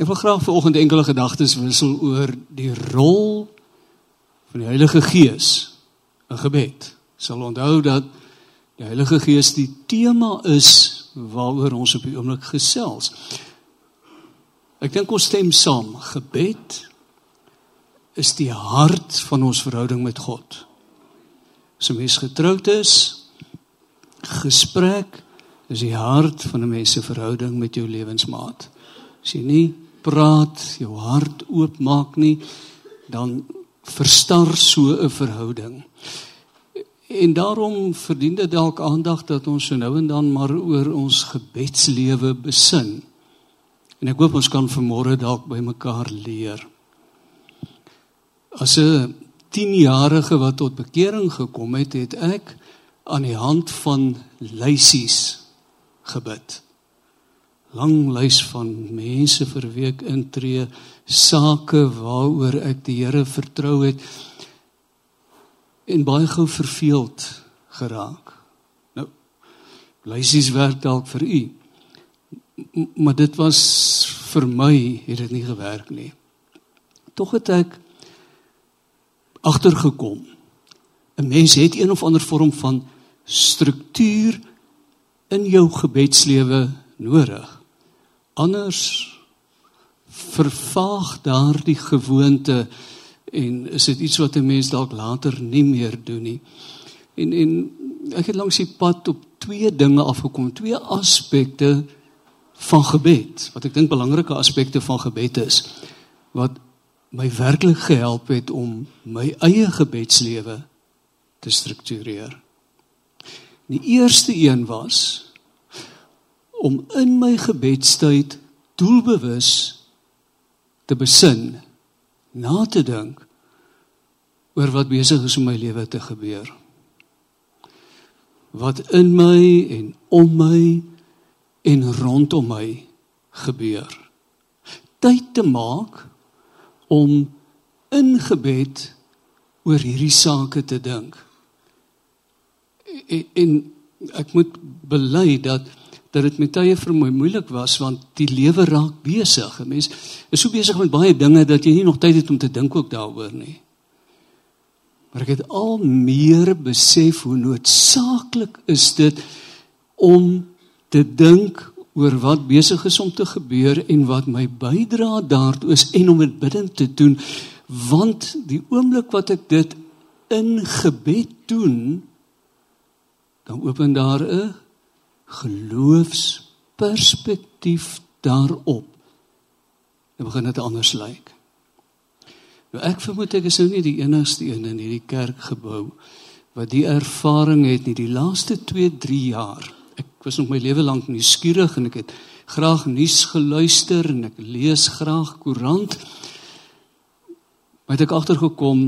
Ek wil graag vanoggend enkele gedagtes wissel oor die rol van die Heilige Gees in gebed. Sal onthou dat die Heilige Gees die tema is waaroor ons op die oomblik gesels. Ek dink ons stem saam. Gebed is die hart van ons verhouding met God. As 'n mens getroud is, gesprek is die hart van 'n mens se verhouding met jou lewensmaat. As jy nie praat, jou hart oopmaak nie, dan verstar so 'n verhouding. En daarom verdien dit dalk aandag dat ons so nou en dan maar oor ons gebedslewe besin. En ek hoop ons kan vanmôre dalk by mekaar leer. As 'n 10-jarige wat tot bekering gekom het, het ek aan die hand van lysies gebid. Lang lys van mense vir week intree, sake waaroor ek die Here vertrou het en baie gou verveeld geraak. Nou lysies werk dalk vir u. Maar dit was vir my het dit nie gewerk nie. Tog het ek agtergekom. 'n Mens het een of ander vorm van struktuur in jou gebedslewe nodig. Anders vervaag daardie gewoonte en is dit iets wat 'n mens dalk later nie meer doen nie. En en ek het langs die pad op twee dinge afgekom, twee aspekte van gebed wat ek dink belangrike aspekte van gebed is wat my werklik gehelp het om my eie gebedslewe te struktureer. Die eerste een was om in my gebedstyd doelbewus te besin, na te dink oor wat besig is om my lewe te gebeur. Wat in my en om my en rondom my gebeur. Tyd te maak om in gebed oor hierdie sake te dink en, en ek moet bely dat dat dit met tye vir my moeilik was want die lewe raak besig. 'n Mens is so besig met baie dinge dat jy nie nog tyd het om te dink ook daaroor nie. Maar ek het al meer besef hoe noodsaaklik is dit om te dink oor wat besig is om te gebeur en wat my bydra daartoe is en om dit bidend te doen want die oomblik wat ek dit in gebed doen dan open daar 'n geloofsperspektief daarop. Dan begin dit anders lyk. Nou ek vermoed ek is nou nie die enigste een in hierdie kerkgebou wat die ervaring het nie die laaste 2, 3 jaar. Ek was nog my lewe lank nuuskierig en ek het graag nuus geluister en ek lees graag koerant. Maar het ek agtergekom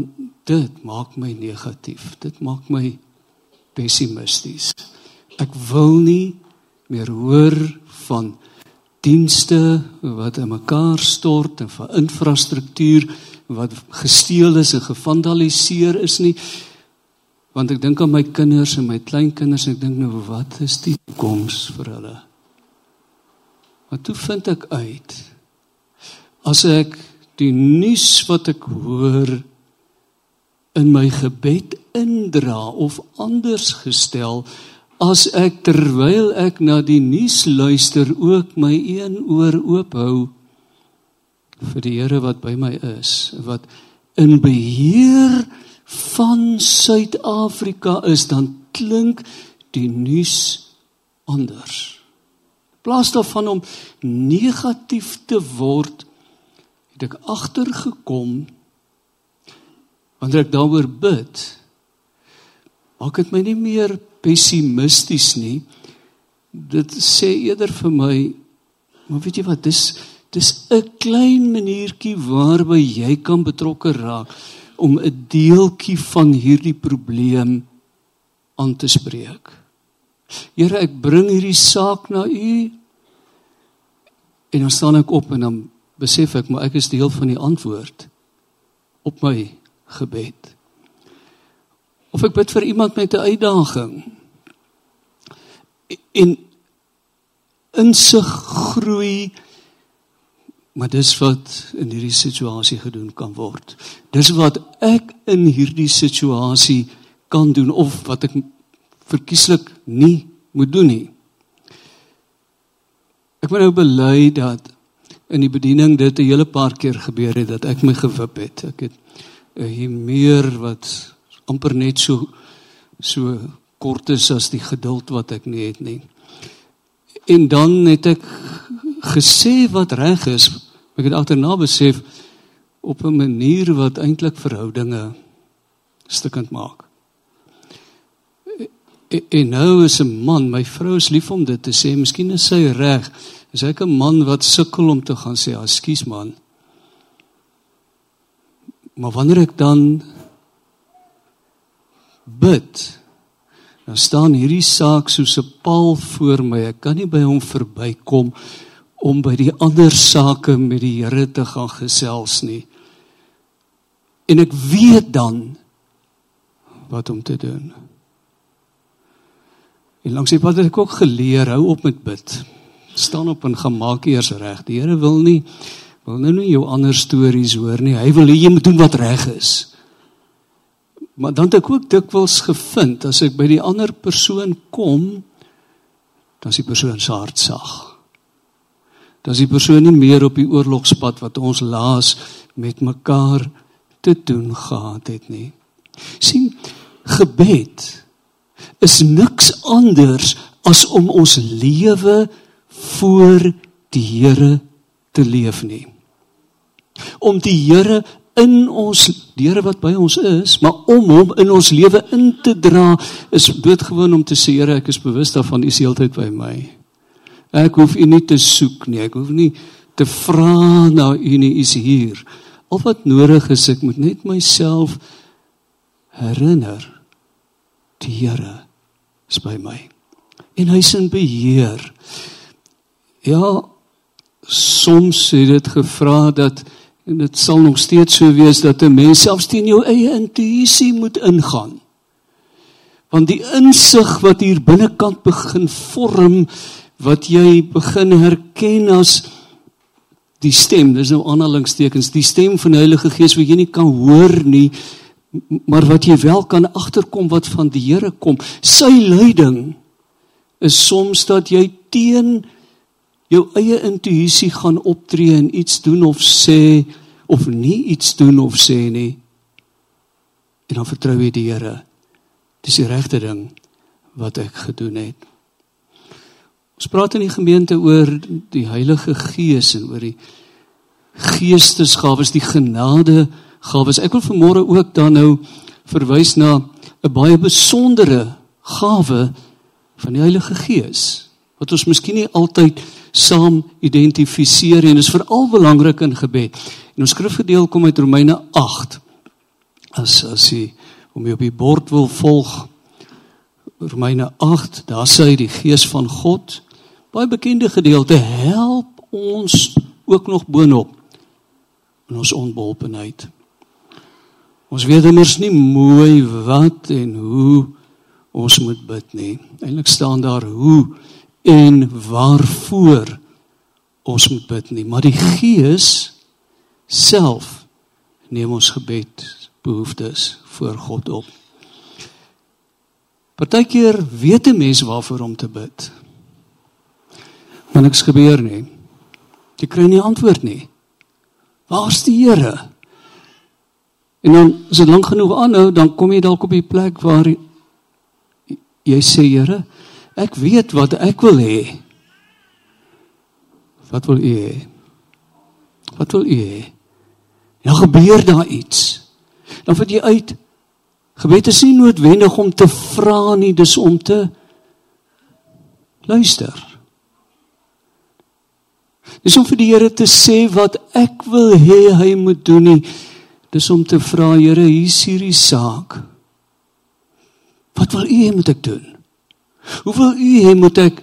dit maak my negatief. Dit maak my pessimisties. Ek wil nie meer hoor van dienste wat in mekaar stort en van infrastruktuur wat gesteel is en gevandaliseer is nie. Want ek dink aan my kinders en my kleinkinders en ek dink nou wat is die toekoms vir hulle? Wat toe vind ek uit as ek die nuus wat ek hoor in my gebed indra of anders gestel as ek terwyl ek na die nuus luister ook my een oor oop hou vir die Here wat by my is wat in beheer van Suid-Afrika is dan klink die nuus anders. Plaas daarvan om negatief te word het ek agtergekom wanneer ek daaroor bid, maak dit my nie meer pessimisties nie. Dit sê eerder vir my, maar weet jy wat, dis dis 'n klein maniertjie waarby jy kan betrokke raak om 'n deeltjie van hierdie probleem aan te spreek. Here, ek bring hierdie saak na U. En dan staan ek op en dan besef ek maar ek is deel van die antwoord op my gebed. Of ek bid vir iemand met 'n uitdaging. En insig groei Maar dis wat in hierdie situasie gedoen kan word. Dis wat ek in hierdie situasie kan doen of wat ek verkieslik nie moet doen nie. Ek moet nou bely dat in die bediening dit 'n hele paar keer gebeur het dat ek my gewip het. Ek het 'n hier meer wat amper net so so kort is as die geduld wat ek nie het nie. En dan het ek gesê wat reg is. Ek het agterna besef op 'n manier wat eintlik verhoudinge stukkend maak. En nou is 'n man, my vrou is lief om dit te sê, miskien is sy reg. Is ek 'n man wat sukkel om te gaan sê, "Ekskuus man." Maar wanneer ek dan bid, dan staan hierdie saak soos 'n paal voor my. Ek kan nie by hom verbykom om by die ander sake met die Here te gaan gesels nie. En ek weet dan wat om te doen. En langs die pad het ek ook geleer hou op met bid. Staan op en gemaak eers reg. Die Here wil nie wil nou nie jou ander stories hoor nie. Hy wil hê jy moet doen wat reg is. Maar dan het ek ook dikwels gevind as ek by die ander persoon kom, dan is die persoon se hart sag. Dan is die persoon nie meer op die oorlogspad wat ons laas met mekaar te doen gehad het nie. sien gebed is niks anders as om ons lewe voor die Here te leef nie. Om die Here in ons Here wat by ons is, maar om hom in ons lewe in te dra is doodgewoon om te sê Here, ek is bewus daarvan u is heeltyd by my. Ek hoef u nie te soek nie, ek hoef nie te vra na u nie, u is hier. Al wat nodig is, ek moet net myself herinner die Here is by my. En hy's in beheer. Ja, soms het dit gevra dat en dit sal nog steeds so wees dat 'n mens selfs teen jou eie intuïsie moet ingaan. Want die insig wat hier binnekant begin vorm wat jy begin herken as die stem, dis nou aanhalingstekens, die stem van die Heilige Gees wat jy nie kan hoor nie, maar wat jy wel kan agterkom wat van die Here kom. Sy leiding is soms dat jy teen jou eie intuïsie gaan optree en iets doen of sê of nie iets doen of sê nie. En dan vertrou jy die Here. Dis die regte ding wat ek gedoen het. Ons praat in die gemeente oor die Heilige Gees en oor die geestesgawes, die genade gawes. Ek wil vanmôre ook dan nou verwys na 'n baie besondere gawe van die Heilige Gees wat ons miskien nie altyd saam identifiseer en is veral belangrik in gebed. En ons skrifgedeel kom uit Romeine 8. As as jy om jy op die bord wil volg Romeine 8, daar sê die Gees van God, baie bekende gedeelte, help ons ook nog boonop in ons onbeholpenheid. Ons weet immers nie mooi wat en hoe ons moet bid nie. Eintlik staan daar hoe en waarvoor ons moet bid nie, maar die Gees self neem ons gebed behoeftes voor God op. Partykeer weet 'n mens waarvoor om te bid. Maar niks gebeur nie. Jy kry nie antwoord nie. Waar's die Here? En dan as dit lank genoeg aanhou, dan kom jy dalk op die plek waar jy, jy sê, Here, ek weet wat ek wil hê. Wat wil U hê? Wat wil U hê? Dan gebeur daar iets. Dan vat jy uit. Gebed is nie noodwendig om te vra nie, dis om te luister. Dis om vir die Here te sê wat ek wil hê hy moet doen nie. Dis om te vra, Here, hier is hierdie saak. Wat wil U hê moet ek doen? Hoe wil U hê moet ek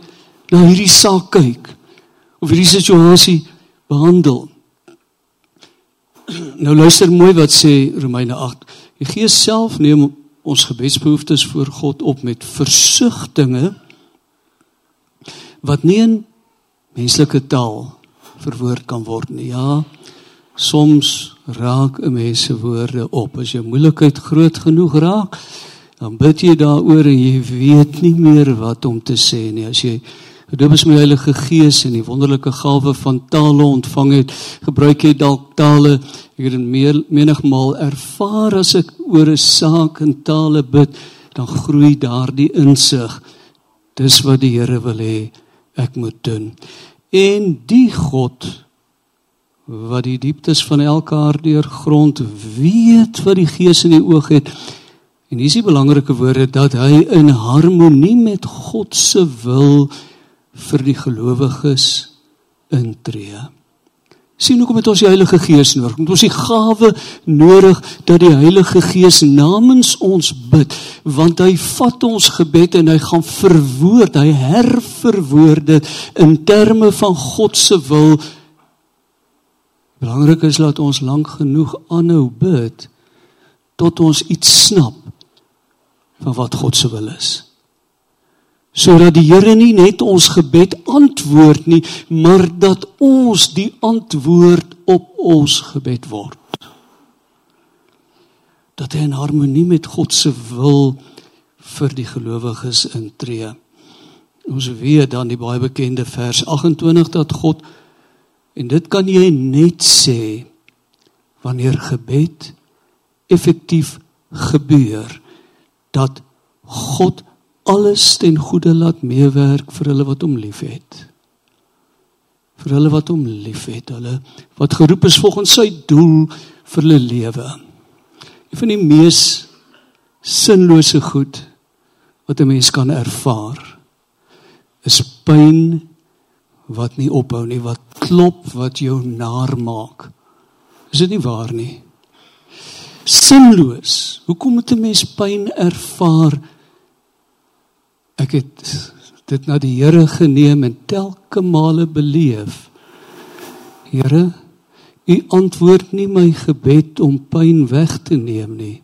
na hierdie saak kyk? Of hierdie situasie behandel? Nou luister mooi wat sê Romeine 8. Die Gees self neem ons gebedsbehoeftes voor God op met versigtings wat nie in menslike taal verwoord kan word nie. Ja, soms raak 'n mens se woorde op. As jou moeilikheid groot genoeg raak, dan bid jy daaroor en jy weet nie meer wat om te sê nie. As jy gedoop is met die Heilige Gees en die wonderlike gawe van tale ontvang het, gebruik jy dalk tale. Ek het meer menigmal ervaar as ek oor 'n saak in tale bid, dan groei daardie insig. Dis wat die Here wil hê ek moet doen. En die God wat die dieptes van elke hart grond weet wat die Gees in die oog het. En hier is die belangrike woorde dat hy in harmonie met God se wil vir die gelowiges intree. Sien hoekom het ons die Heilige Gees nodig? Want ons die gawe nodig dat die Heilige Gees namens ons bid, want hy vat ons gebed en hy gaan verwoord, hy herverwoord dit in terme van God se wil Belangrik is dat ons lank genoeg aanhou bid tot ons iets snap van wat God se wil is. Sodat die Here nie net ons gebed antwoord nie, maar dat ons die antwoord op ons gebed word. Dat hy in harmonie met God se wil vir die gelowiges intree. Ons weet dan die baie bekende vers 28 dat God En dit kan jy net sê wanneer gebed effektief gebeur dat God alles ten goeie laat meewerk vir hulle wat hom liefhet. Vir hulle wat hom liefhet, hulle wat geroep is volgens sy doel vir hulle lewe. Een van die mees sinlose goed wat 'n mens kan ervaar is pyn wat nie ophou nie, wat klop, wat jou naar maak. Is dit nie waar nie? Sinloos. Hoekom moet 'n mens pyn ervaar? Ek het dit na die Here geneem en telke male beleef. Here, U antwoord nie my gebed om pyn weg te neem nie.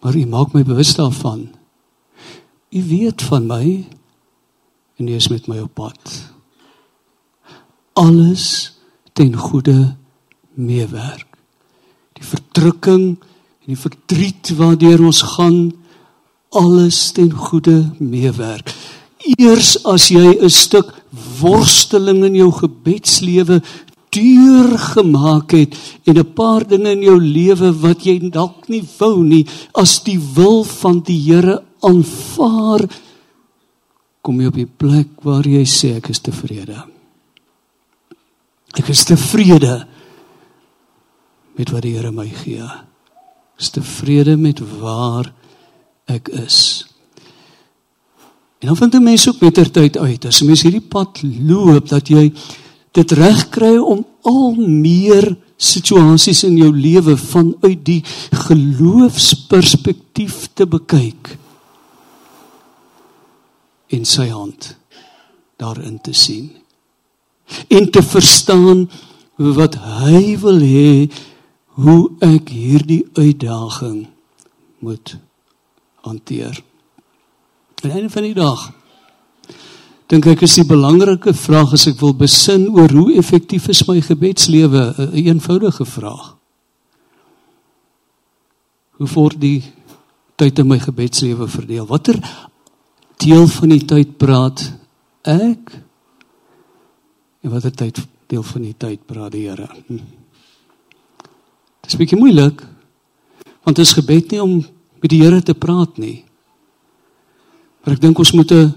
Maar U maak my bewus daarvan. U weet van my en jy is met my op pad. Alles ten goeie meewerk. Die verdrukking en die verdriet waardeur ons gaan, alles ten goeie meewerk. Eers as jy 'n stuk worsteling in jou gebedslewe deurgemaak het en 'n paar dinge in jou lewe wat jy dalk nie wou nie as die wil van die Here aanvaar kom jy op die plek waar jy sê ek is tevrede. Ek is tevrede met wat die Here my gee. Is tevrede met waar ek is. En dan vind 'n mens ook mettertyd uit as 'n mens hierdie pad loop dat jy dit reg kry om al meer situasies in jou lewe vanuit die geloofsperspektief te bekyk en sy hand daarin te sien en te verstaan wat hy wil hê hoe ek hierdie uitdaging moet hanteer. En einde van die dag dink ek is die belangrike vraag as ek wil besin oor hoe effektief is my gebedslewe 'n een eenvoudige vraag. Hoe word die tyd in my gebedslewe verdeel? Watter deel van die tyd praat ek en watter tyd deel van die tyd praat die Here. Hm. Dit is bietjie moeilik want dit is gebed nie om met die Here te praat nie. Maar ek dink ons moet 'n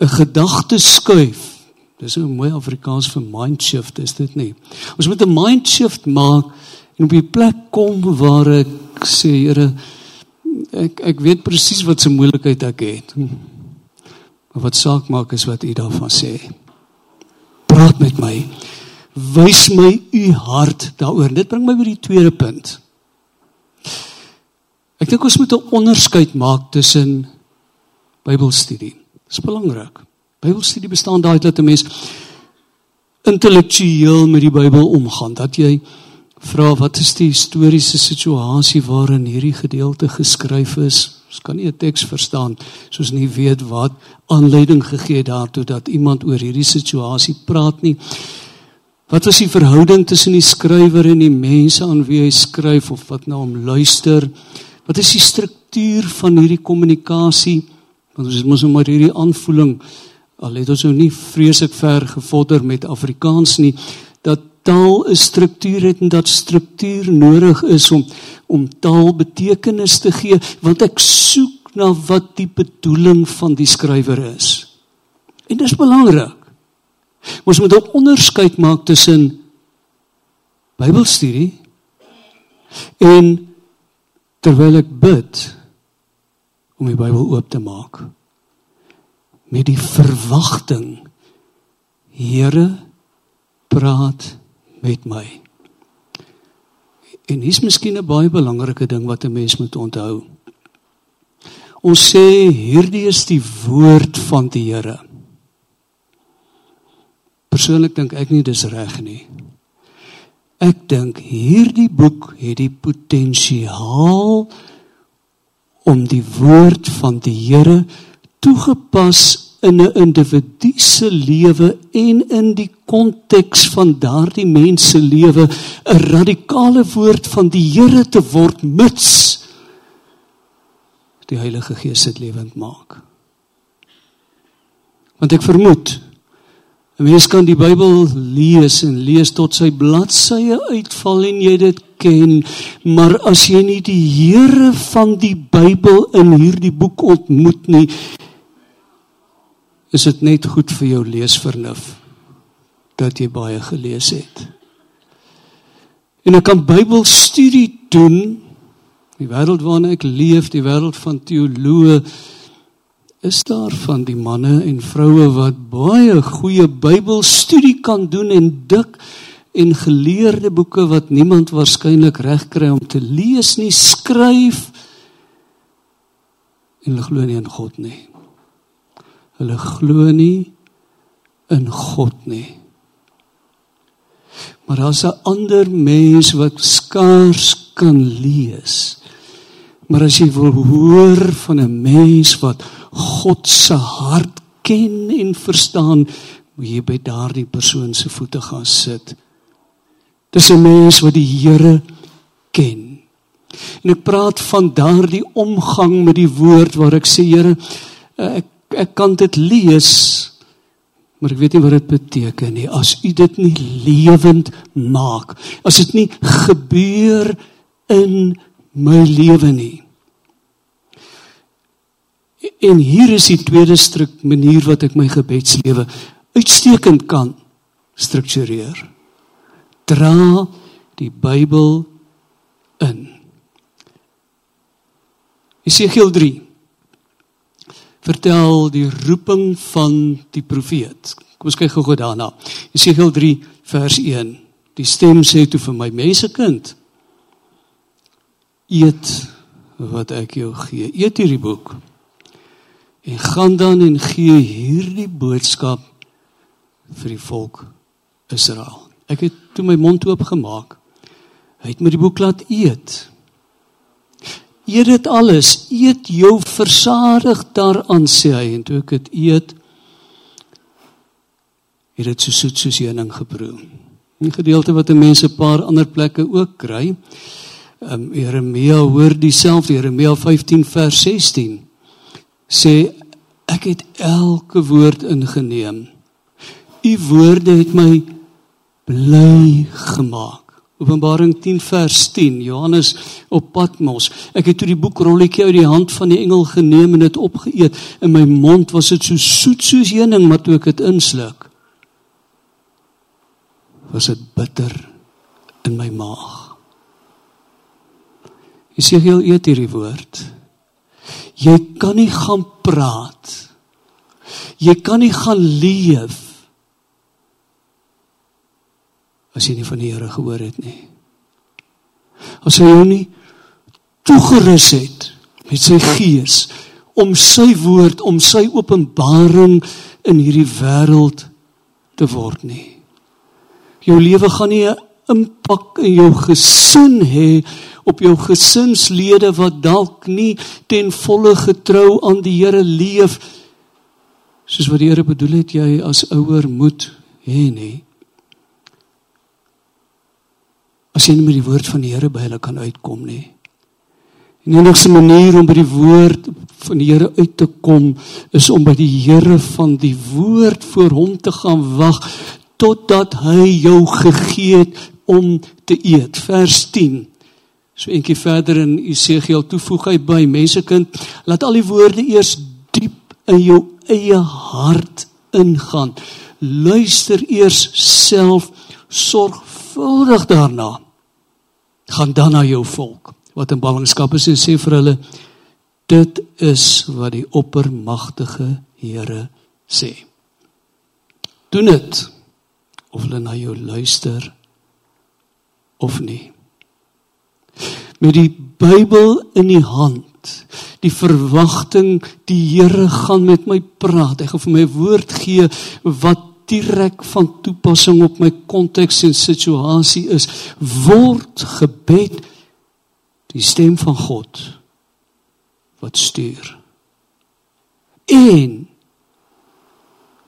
'n gedagte skuif. Dis 'n mooi Afrikaans vir mind shift, is dit nie? Ons moet 'n mind shift maak en op 'n plek kom waar ek sê Here ek ek weet presies wat se moeilikheid ek het. Maar wat saak maak is wat u daarvan sê. Praat met my. Wys my u hart daaroor. Dit bring my by die tweede punt. Ek dink ons moet 'n onderskeid maak tussen Bybelstudie. Dit is belangrik. Bybelstudie bestaan daai dat 'n mens intellektueel met die Bybel omgaan, dat jy vra wat is die historiese situasie waarin hierdie gedeelte geskryf is? Ons kan nie 'n teks verstaan soos nie weet wat aanleiding gegee het daartoe dat iemand oor hierdie situasie praat nie. Wat was die verhouding tussen die skrywer en die mense aan wie hy skryf of wat na nou hom luister? Wat is die struktuur van hierdie kommunikasie? Want ons moet maar hierdie aanvoeling al het ons nou nie vreeslik ver gevorder met Afrikaans nie dat taal 'n struktuur het en dat struktuur nodig is om om taal betekenis te gee want ek soek na wat die bedoeling van die skrywer is. En dit is belangrik. Ons moet ook onderskeid maak tussen Bybelstudie en terwyl ek bid om die Bybel oop te maak met die verwagting Here praat met my. En hier's miskien 'n baie belangrike ding wat 'n mens moet onthou. Ons sê hierdie is die woord van die Here. Persoonlik dink ek nie dis reg nie. Ek dink hierdie boek het die potensiaal om die woord van die Here toegepas in 'n individu se lewe en in die konteks van daardie mens se lewe 'n radikale woord van die Here te word mits die Heilige Gees dit lewend maak. Want ek vermoed Mens kan die Bybel lees en lees tot sy bladsye uitval en jy dit ken, maar as jy nie die Here van die Bybel in hierdie boek ontmoet nie, is dit net goed vir jou leesvernuf dat jy baie gelees het. En ek kan Bybelstudie doen. Die wêreld waarin ek leef, die wêreld van teoloë is daar van die manne en vroue wat baie goeie Bybelstudie kan doen en dik en geleerde boeke wat niemand waarskynlik reg kry om te lees nie skryf en hulle glo nie in God nie. Hulle glo nie in God nie. Maar daar's 'n ander mens wat skaars kan lees. Maar as jy wil hoor van 'n mens wat God se hart ken en verstaan, moet jy by daardie persoon se voete gaan sit. Dis 'n mens wat die Here ken. En ek praat van daardie omgang met die woord waar ek sê Here, ek ek kan dit lees, maar ek weet nie wat dit beteken nie. As U dit nie lewend maak, as dit nie gebeur in my lewe nie. En hier is die tweede struk manier wat ek my gebedslewe uitstekend kan struktureer. Dra die Bybel in. Jesegiel 3 vertel die roeping van die profeet. Kom ons kyk gou-gou daarna. Jesegiel 3 vers 1. Die stem sê toe vir my mensekind: Eet wat ek jou gee. Eet hierdie boek en gaan dan en gee hierdie boodskap vir die volk Israel. Ek het toe my mond oop gemaak. Hy het my die boek laat eet. Eet dit alles, eet jou versadig daaraan sê hy en toe ek dit eet het dit so soet soos heuning geproe. 'n Gedeelte wat 'n mens 'n paar ander plekke ook kry. Um, Jeremia hoor dieselfde Jeremia 15 vers 16 sê ek het elke woord ingeneem. U woorde het my bly gemaak. Openbaring 10 vers 10 Johannes op Patmos. Ek het toe die boekrolletjie uit die hand van die engel geneem en dit opgeëet. In my mond was dit so soet soos heuning, maar toe ek dit insluk, was dit bitter in my maag. Jy eet hierdie woord. Jy kan nie gaan praat. Jy kan nie gaan leef as jy nie van die Here gehoor het nie. As hy jou nie toegerus het met sy gees om sy woord, om sy openbaring in hierdie wêreld te word nie. Jou lewe gaan nie 'n impak in jou gesin hê op jou gesinslede wat dalk nie ten volle getrou aan die Here leef soos wat die Here bedoel het jy as ouer moet hê nie as jy nie met die woord van die Here by hulle kan uitkom nie En die enigste manier om by die woord van die Here uit te kom is om by die Here van die woord voor hom te gaan wag totdat hy jou gegee het om te eet. Vers 10. So eentjie verder in Esegiel toevoeg hy by mensekind, laat al die woorde eers diep in jou eie hart ingaan. Luister eers self sorgvuldig daarna. Gaan dan na jou volk wat in ballingskap is en sê vir hulle dit is wat die oppermagtige Here sê. Doen dit of hulle na jou luister of nie. Met die Bybel in die hand, die verwagting die Here gaan met my praat. Hy gaan vir my woord gee wat direk van toepassing op my konteks en situasie is. Word gebed die stem van God wat stuur en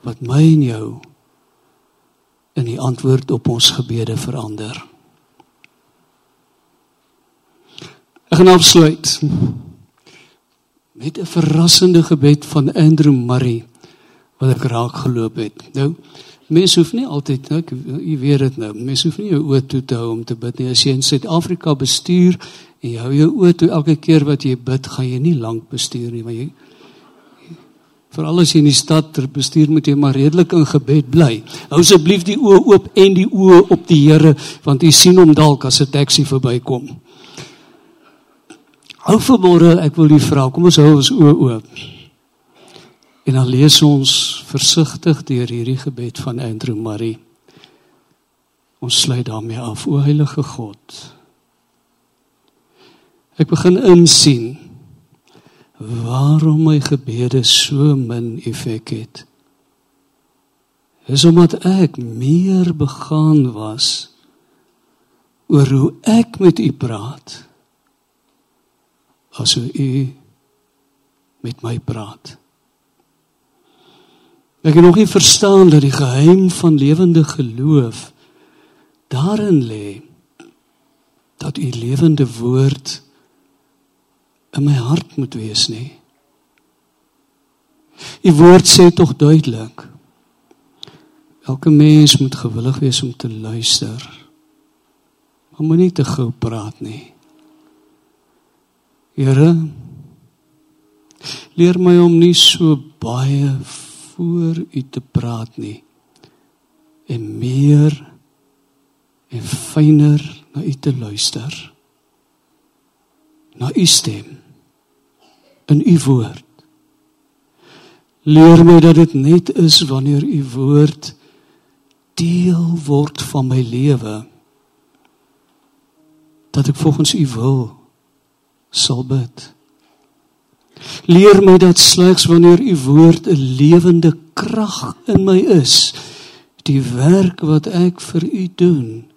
wat my en jou in die antwoord op ons gebede verander. Ek gaan afsluit met 'n verrassende gebed van Andrew Murray wat ek raak geloop het. Nou, mense hoef nie altyd, nou, jy weet dit nou, mense hoef nie jou oë toe te hou om te bid nie. As jy in Suid-Afrika bestuur En jy hou jou oë toe elke keer wat jy bid, gaan jy nie lank bestuur nie, want jy veral as jy in die stad ter bestuur moet jy maar redelik in gebed bly. Hou asseblief die oë oop en die oë op die Here, want jy sien hom dalk as 'n taxi verbykom. Hou vanmôre, ek wil u vra, kom ons hou ons oë oop. En dan lees ons versigtig deur hierdie gebed van Andrew Murray. Ons sluit daarmee af, o heilige God. Ek begin insien waarom my gebede so min effek het. Is omdat ek meer begaan was oor hoe ek met u praat as hoe u met my praat. Ek kan nog nie verstaan dat die geheim van lewende geloof daarin lê dat u lewende woord in my hart moet wees nie. U woord sê tog duidelik. Elke mens moet gewillig wees om te luister. Maar moenie te gou praat nie. Here leer my om nie so baie voor u te praat nie en meer en fyner na u te luister na u stem in u woord. Leer my dat dit net is wanneer u woord deel word van my lewe dat ek volgens u wil sal bid. Leer my dat slegs wanneer u woord 'n lewende krag in my is, die werk wat ek vir u doen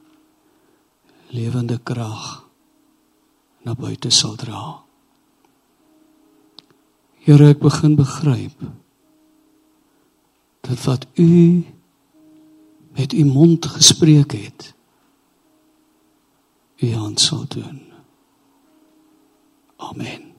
lewende krag na buite sal dra. Here, ek begin begryp dat wat u met u mond gespreek het, u hand sal doen. Amen.